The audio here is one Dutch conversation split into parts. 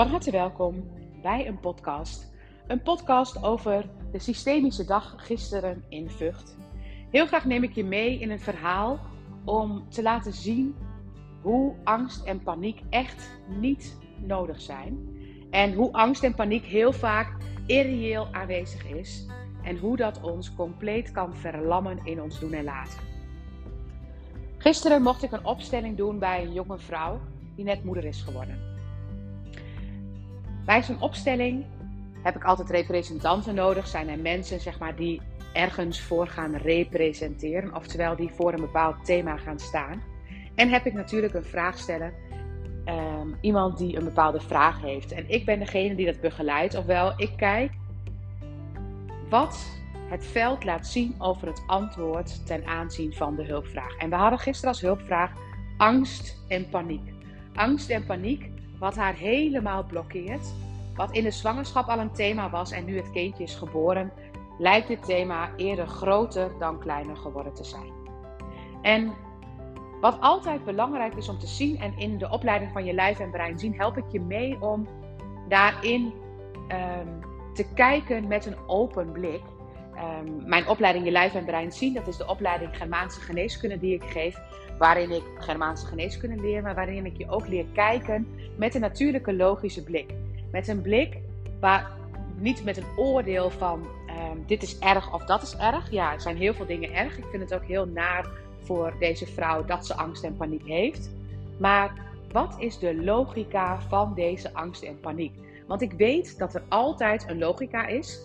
Van harte welkom bij een podcast. Een podcast over de systemische dag gisteren in Vught. Heel graag neem ik je mee in een verhaal om te laten zien hoe angst en paniek echt niet nodig zijn. En hoe angst en paniek heel vaak irreëel aanwezig is. En hoe dat ons compleet kan verlammen in ons doen en laten. Gisteren mocht ik een opstelling doen bij een jonge vrouw die net moeder is geworden. Bij zo'n opstelling heb ik altijd representanten nodig. Zijn er mensen zeg maar, die ergens voor gaan representeren, oftewel die voor een bepaald thema gaan staan. En heb ik natuurlijk een vraagsteller, um, iemand die een bepaalde vraag heeft. En ik ben degene die dat begeleidt, ofwel ik kijk wat het veld laat zien over het antwoord ten aanzien van de hulpvraag. En we hadden gisteren als hulpvraag angst en paniek. Angst en paniek wat haar helemaal blokkeert. Wat in de zwangerschap al een thema was en nu het kindje is geboren, lijkt dit thema eerder groter dan kleiner geworden te zijn. En wat altijd belangrijk is om te zien, en in de opleiding van je lijf en brein zien, help ik je mee om daarin um, te kijken met een open blik. Um, mijn opleiding Je Lijf en Brein zien, dat is de opleiding Germaanse geneeskunde die ik geef waarin ik Germaanse geneeskunde leer, maar waarin ik je ook leer kijken met een natuurlijke logische blik. Met een blik waar niet met een oordeel van ehm, dit is erg of dat is erg. Ja, er zijn heel veel dingen erg. Ik vind het ook heel naar voor deze vrouw dat ze angst en paniek heeft. Maar wat is de logica van deze angst en paniek? Want ik weet dat er altijd een logica is.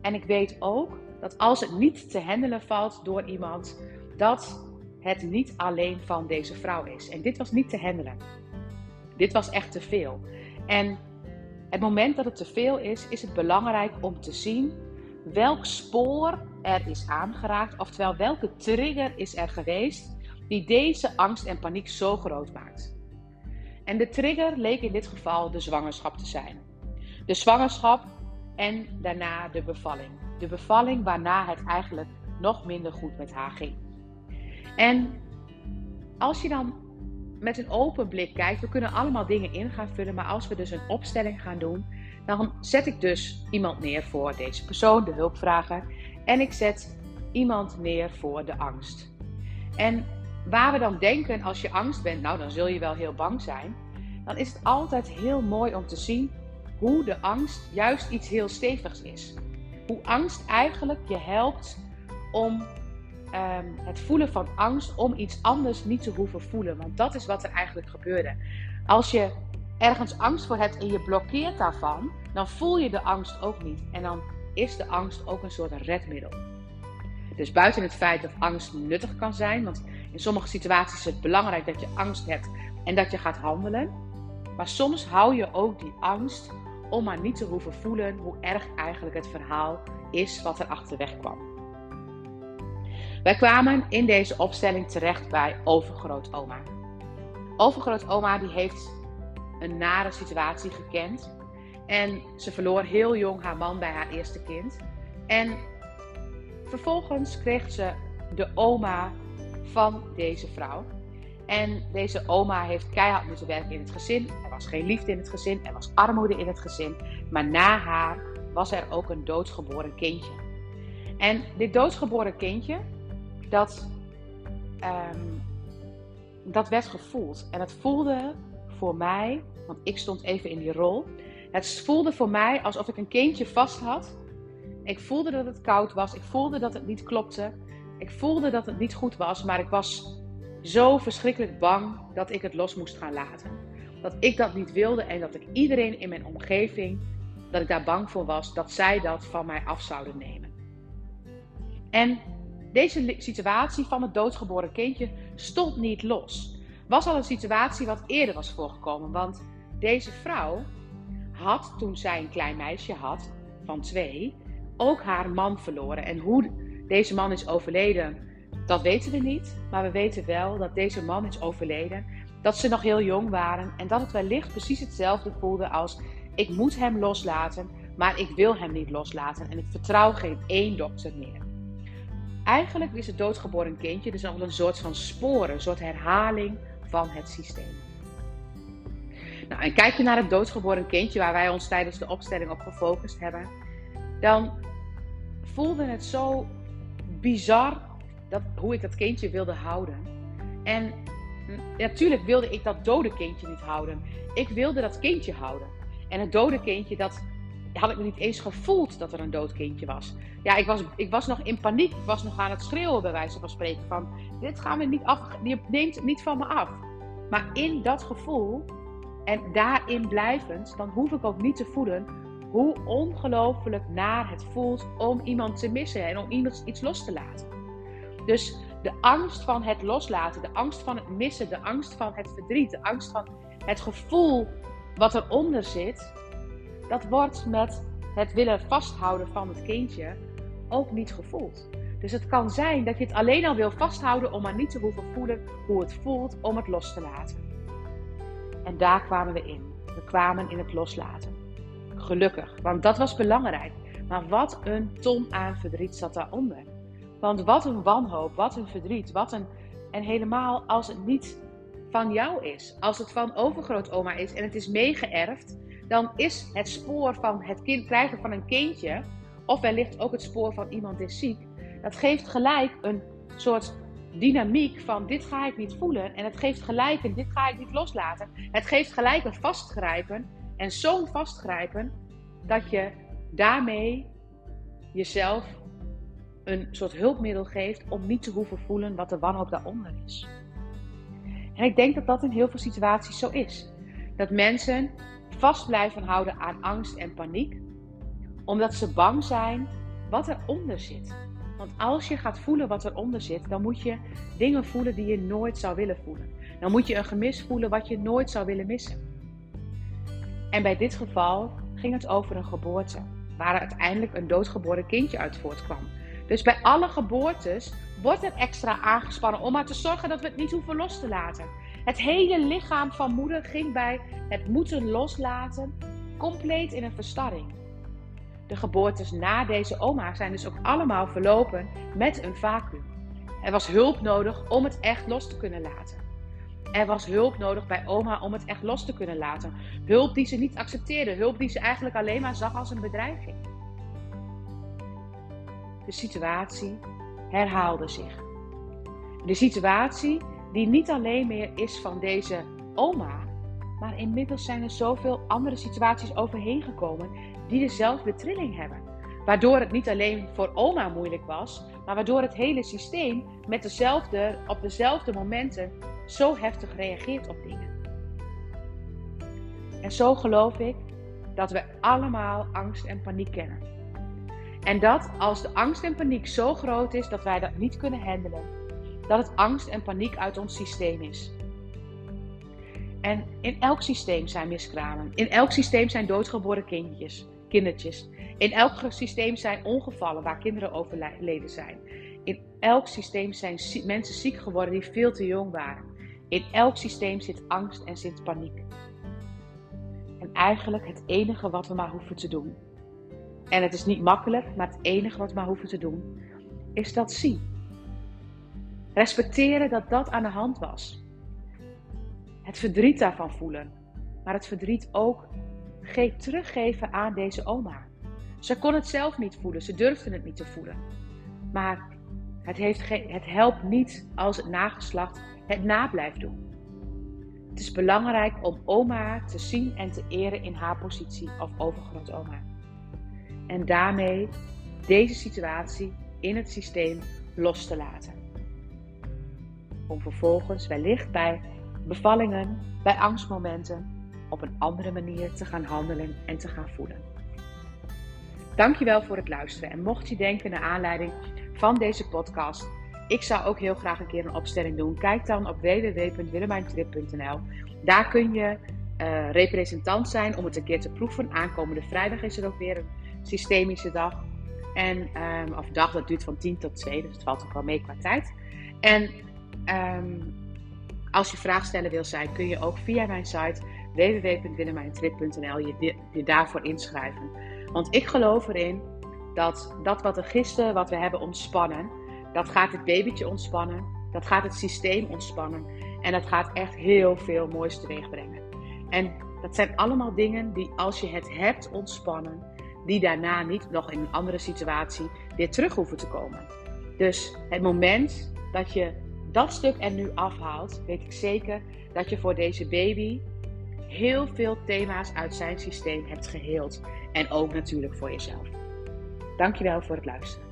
En ik weet ook dat als het niet te handelen valt door iemand, dat het niet alleen van deze vrouw is. En dit was niet te handelen. Dit was echt te veel. En het moment dat het te veel is, is het belangrijk om te zien welk spoor er is aangeraakt, oftewel welke trigger is er geweest die deze angst en paniek zo groot maakt. En de trigger leek in dit geval de zwangerschap te zijn. De zwangerschap en daarna de bevalling. De bevalling waarna het eigenlijk nog minder goed met haar ging. En als je dan met een open blik kijkt, we kunnen allemaal dingen in gaan vullen, maar als we dus een opstelling gaan doen, dan zet ik dus iemand neer voor deze persoon, de hulpvrager, en ik zet iemand neer voor de angst. En waar we dan denken als je angst bent, nou dan zul je wel heel bang zijn, dan is het altijd heel mooi om te zien hoe de angst juist iets heel stevigs is. Hoe angst eigenlijk je helpt om Ehm, het voelen van angst om iets anders niet te hoeven voelen. Want dat is wat er eigenlijk gebeurde. Als je ergens angst voor hebt en je blokkeert daarvan, dan voel je de angst ook niet. En dan is de angst ook een soort redmiddel. Dus buiten het feit dat angst nuttig kan zijn, want in sommige situaties is het belangrijk dat je angst hebt en dat je gaat handelen. Maar soms hou je ook die angst om maar niet te hoeven voelen hoe erg eigenlijk het verhaal is wat er achterweg kwam. Wij kwamen in deze opstelling terecht bij overgrootoma. Overgrootoma die heeft een nare situatie gekend. En ze verloor heel jong haar man bij haar eerste kind. En vervolgens kreeg ze de oma van deze vrouw. En deze oma heeft keihard moeten werken in het gezin. Er was geen liefde in het gezin, er was armoede in het gezin. Maar na haar was er ook een doodgeboren kindje. En dit doodgeboren kindje, dat, um, dat werd gevoeld. En het voelde voor mij, want ik stond even in die rol. Het voelde voor mij alsof ik een kindje vast had. Ik voelde dat het koud was. Ik voelde dat het niet klopte. Ik voelde dat het niet goed was. Maar ik was zo verschrikkelijk bang dat ik het los moest gaan laten. Dat ik dat niet wilde en dat ik iedereen in mijn omgeving, dat ik daar bang voor was, dat zij dat van mij af zouden nemen. En deze situatie van het doodgeboren kindje stond niet los. Was al een situatie wat eerder was voorgekomen. Want deze vrouw had, toen zij een klein meisje had van twee, ook haar man verloren. En hoe deze man is overleden, dat weten we niet. Maar we weten wel dat deze man is overleden. Dat ze nog heel jong waren. En dat het wellicht precies hetzelfde voelde als: ik moet hem loslaten, maar ik wil hem niet loslaten. En ik vertrouw geen één dokter meer. Eigenlijk is het doodgeboren kindje dus al een soort van sporen, een soort herhaling van het systeem. Nou, en kijk je naar het doodgeboren kindje waar wij ons tijdens de opstelling op gefocust hebben, dan voelde het zo bizar dat, hoe ik dat kindje wilde houden. En natuurlijk wilde ik dat dode kindje niet houden. Ik wilde dat kindje houden. En het dode kindje, dat had ik me niet eens gevoeld dat er een dood kindje was. Ja, ik was, ik was nog in paniek. Ik was nog aan het schreeuwen, bij wijze van spreken. Van, dit gaan we niet af, je neemt niet van me af. Maar in dat gevoel en daarin blijvend, dan hoef ik ook niet te voelen hoe ongelooflijk naar het voelt om iemand te missen en om iemand iets los te laten. Dus de angst van het loslaten, de angst van het missen, de angst van het verdriet, de angst van het gevoel wat eronder zit, dat wordt met het willen vasthouden van het kindje ook niet gevoeld. Dus het kan zijn dat je het alleen al wil vasthouden om maar niet te hoeven voelen hoe het voelt om het los te laten. En daar kwamen we in. We kwamen in het loslaten. Gelukkig, want dat was belangrijk. Maar wat een ton aan verdriet zat daaronder. Want wat een wanhoop, wat een verdriet, wat een. En helemaal als het niet van jou is, als het van overgrootoma is en het is meegeërfd, dan is het spoor van het kind, krijgen van een kindje, of wellicht ook het spoor van iemand is ziek, dat geeft gelijk een soort dynamiek van dit ga ik niet voelen en het geeft gelijk een dit ga ik niet loslaten. Het geeft gelijk een vastgrijpen en zo'n vastgrijpen dat je daarmee jezelf een soort hulpmiddel geeft om niet te hoeven voelen wat de wanhoop daaronder is. En ik denk dat dat in heel veel situaties zo is. Dat mensen vast blijven houden aan angst en paniek, omdat ze bang zijn wat eronder zit. Want als je gaat voelen wat eronder zit, dan moet je dingen voelen die je nooit zou willen voelen. Dan moet je een gemis voelen wat je nooit zou willen missen. En bij dit geval ging het over een geboorte, waar uiteindelijk een doodgeboren kindje uit voortkwam. Dus bij alle geboortes wordt er extra aangespannen om maar te zorgen dat we het niet hoeven los te laten. Het hele lichaam van moeder ging bij het moeten loslaten compleet in een verstarring. De geboortes na deze oma zijn dus ook allemaal verlopen met een vacuüm. Er was hulp nodig om het echt los te kunnen laten. Er was hulp nodig bij oma om het echt los te kunnen laten. Hulp die ze niet accepteerde, hulp die ze eigenlijk alleen maar zag als een bedreiging. De situatie herhaalde zich. De situatie die niet alleen meer is van deze oma, maar inmiddels zijn er zoveel andere situaties overheen gekomen die dezelfde trilling hebben. Waardoor het niet alleen voor oma moeilijk was, maar waardoor het hele systeem met dezelfde, op dezelfde momenten zo heftig reageert op dingen. En zo geloof ik dat we allemaal angst en paniek kennen. En dat als de angst en paniek zo groot is dat wij dat niet kunnen handelen, dat het angst en paniek uit ons systeem is. En in elk systeem zijn miskramen. In elk systeem zijn doodgeboren kindjes, kindertjes. In elk systeem zijn ongevallen waar kinderen overleden zijn. In elk systeem zijn mensen ziek geworden die veel te jong waren. In elk systeem zit angst en zit paniek. En eigenlijk het enige wat we maar hoeven te doen. En het is niet makkelijk, maar het enige wat we hoeven te doen, is dat zien. Respecteren dat dat aan de hand was. Het verdriet daarvan voelen. Maar het verdriet ook teruggeven aan deze oma. Ze kon het zelf niet voelen, ze durfde het niet te voelen. Maar het, heeft het helpt niet als het nageslacht het na blijft doen. Het is belangrijk om oma te zien en te eren in haar positie of overgrootoma. En daarmee deze situatie in het systeem los te laten. Om vervolgens wellicht bij bevallingen, bij angstmomenten op een andere manier te gaan handelen en te gaan voelen. Dankjewel voor het luisteren. En mocht je denken naar aanleiding van deze podcast, ik zou ook heel graag een keer een opstelling doen. Kijk dan op www.willemijntrip.nl. Daar kun je uh, representant zijn om het een keer te proeven. Aankomende vrijdag is er ook weer een systemische dag. En, um, of dag, dat duurt van 10 tot 2, dus het valt ook wel mee qua tijd. En um, als je vraagsteller wil zijn, kun je ook via mijn site www.willemijntrip.nl je, je daarvoor inschrijven. Want ik geloof erin dat dat wat er gisteren, wat we hebben ontspannen, dat gaat het babytje ontspannen, dat gaat het systeem ontspannen en dat gaat echt heel veel moois teweeg brengen. En Dat zijn allemaal dingen die als je het hebt ontspannen, die daarna niet nog in een andere situatie weer terug hoeven te komen. Dus het moment dat je dat stuk er nu afhaalt, weet ik zeker dat je voor deze baby heel veel thema's uit zijn systeem hebt geheeld. En ook natuurlijk voor jezelf. Dankjewel voor het luisteren.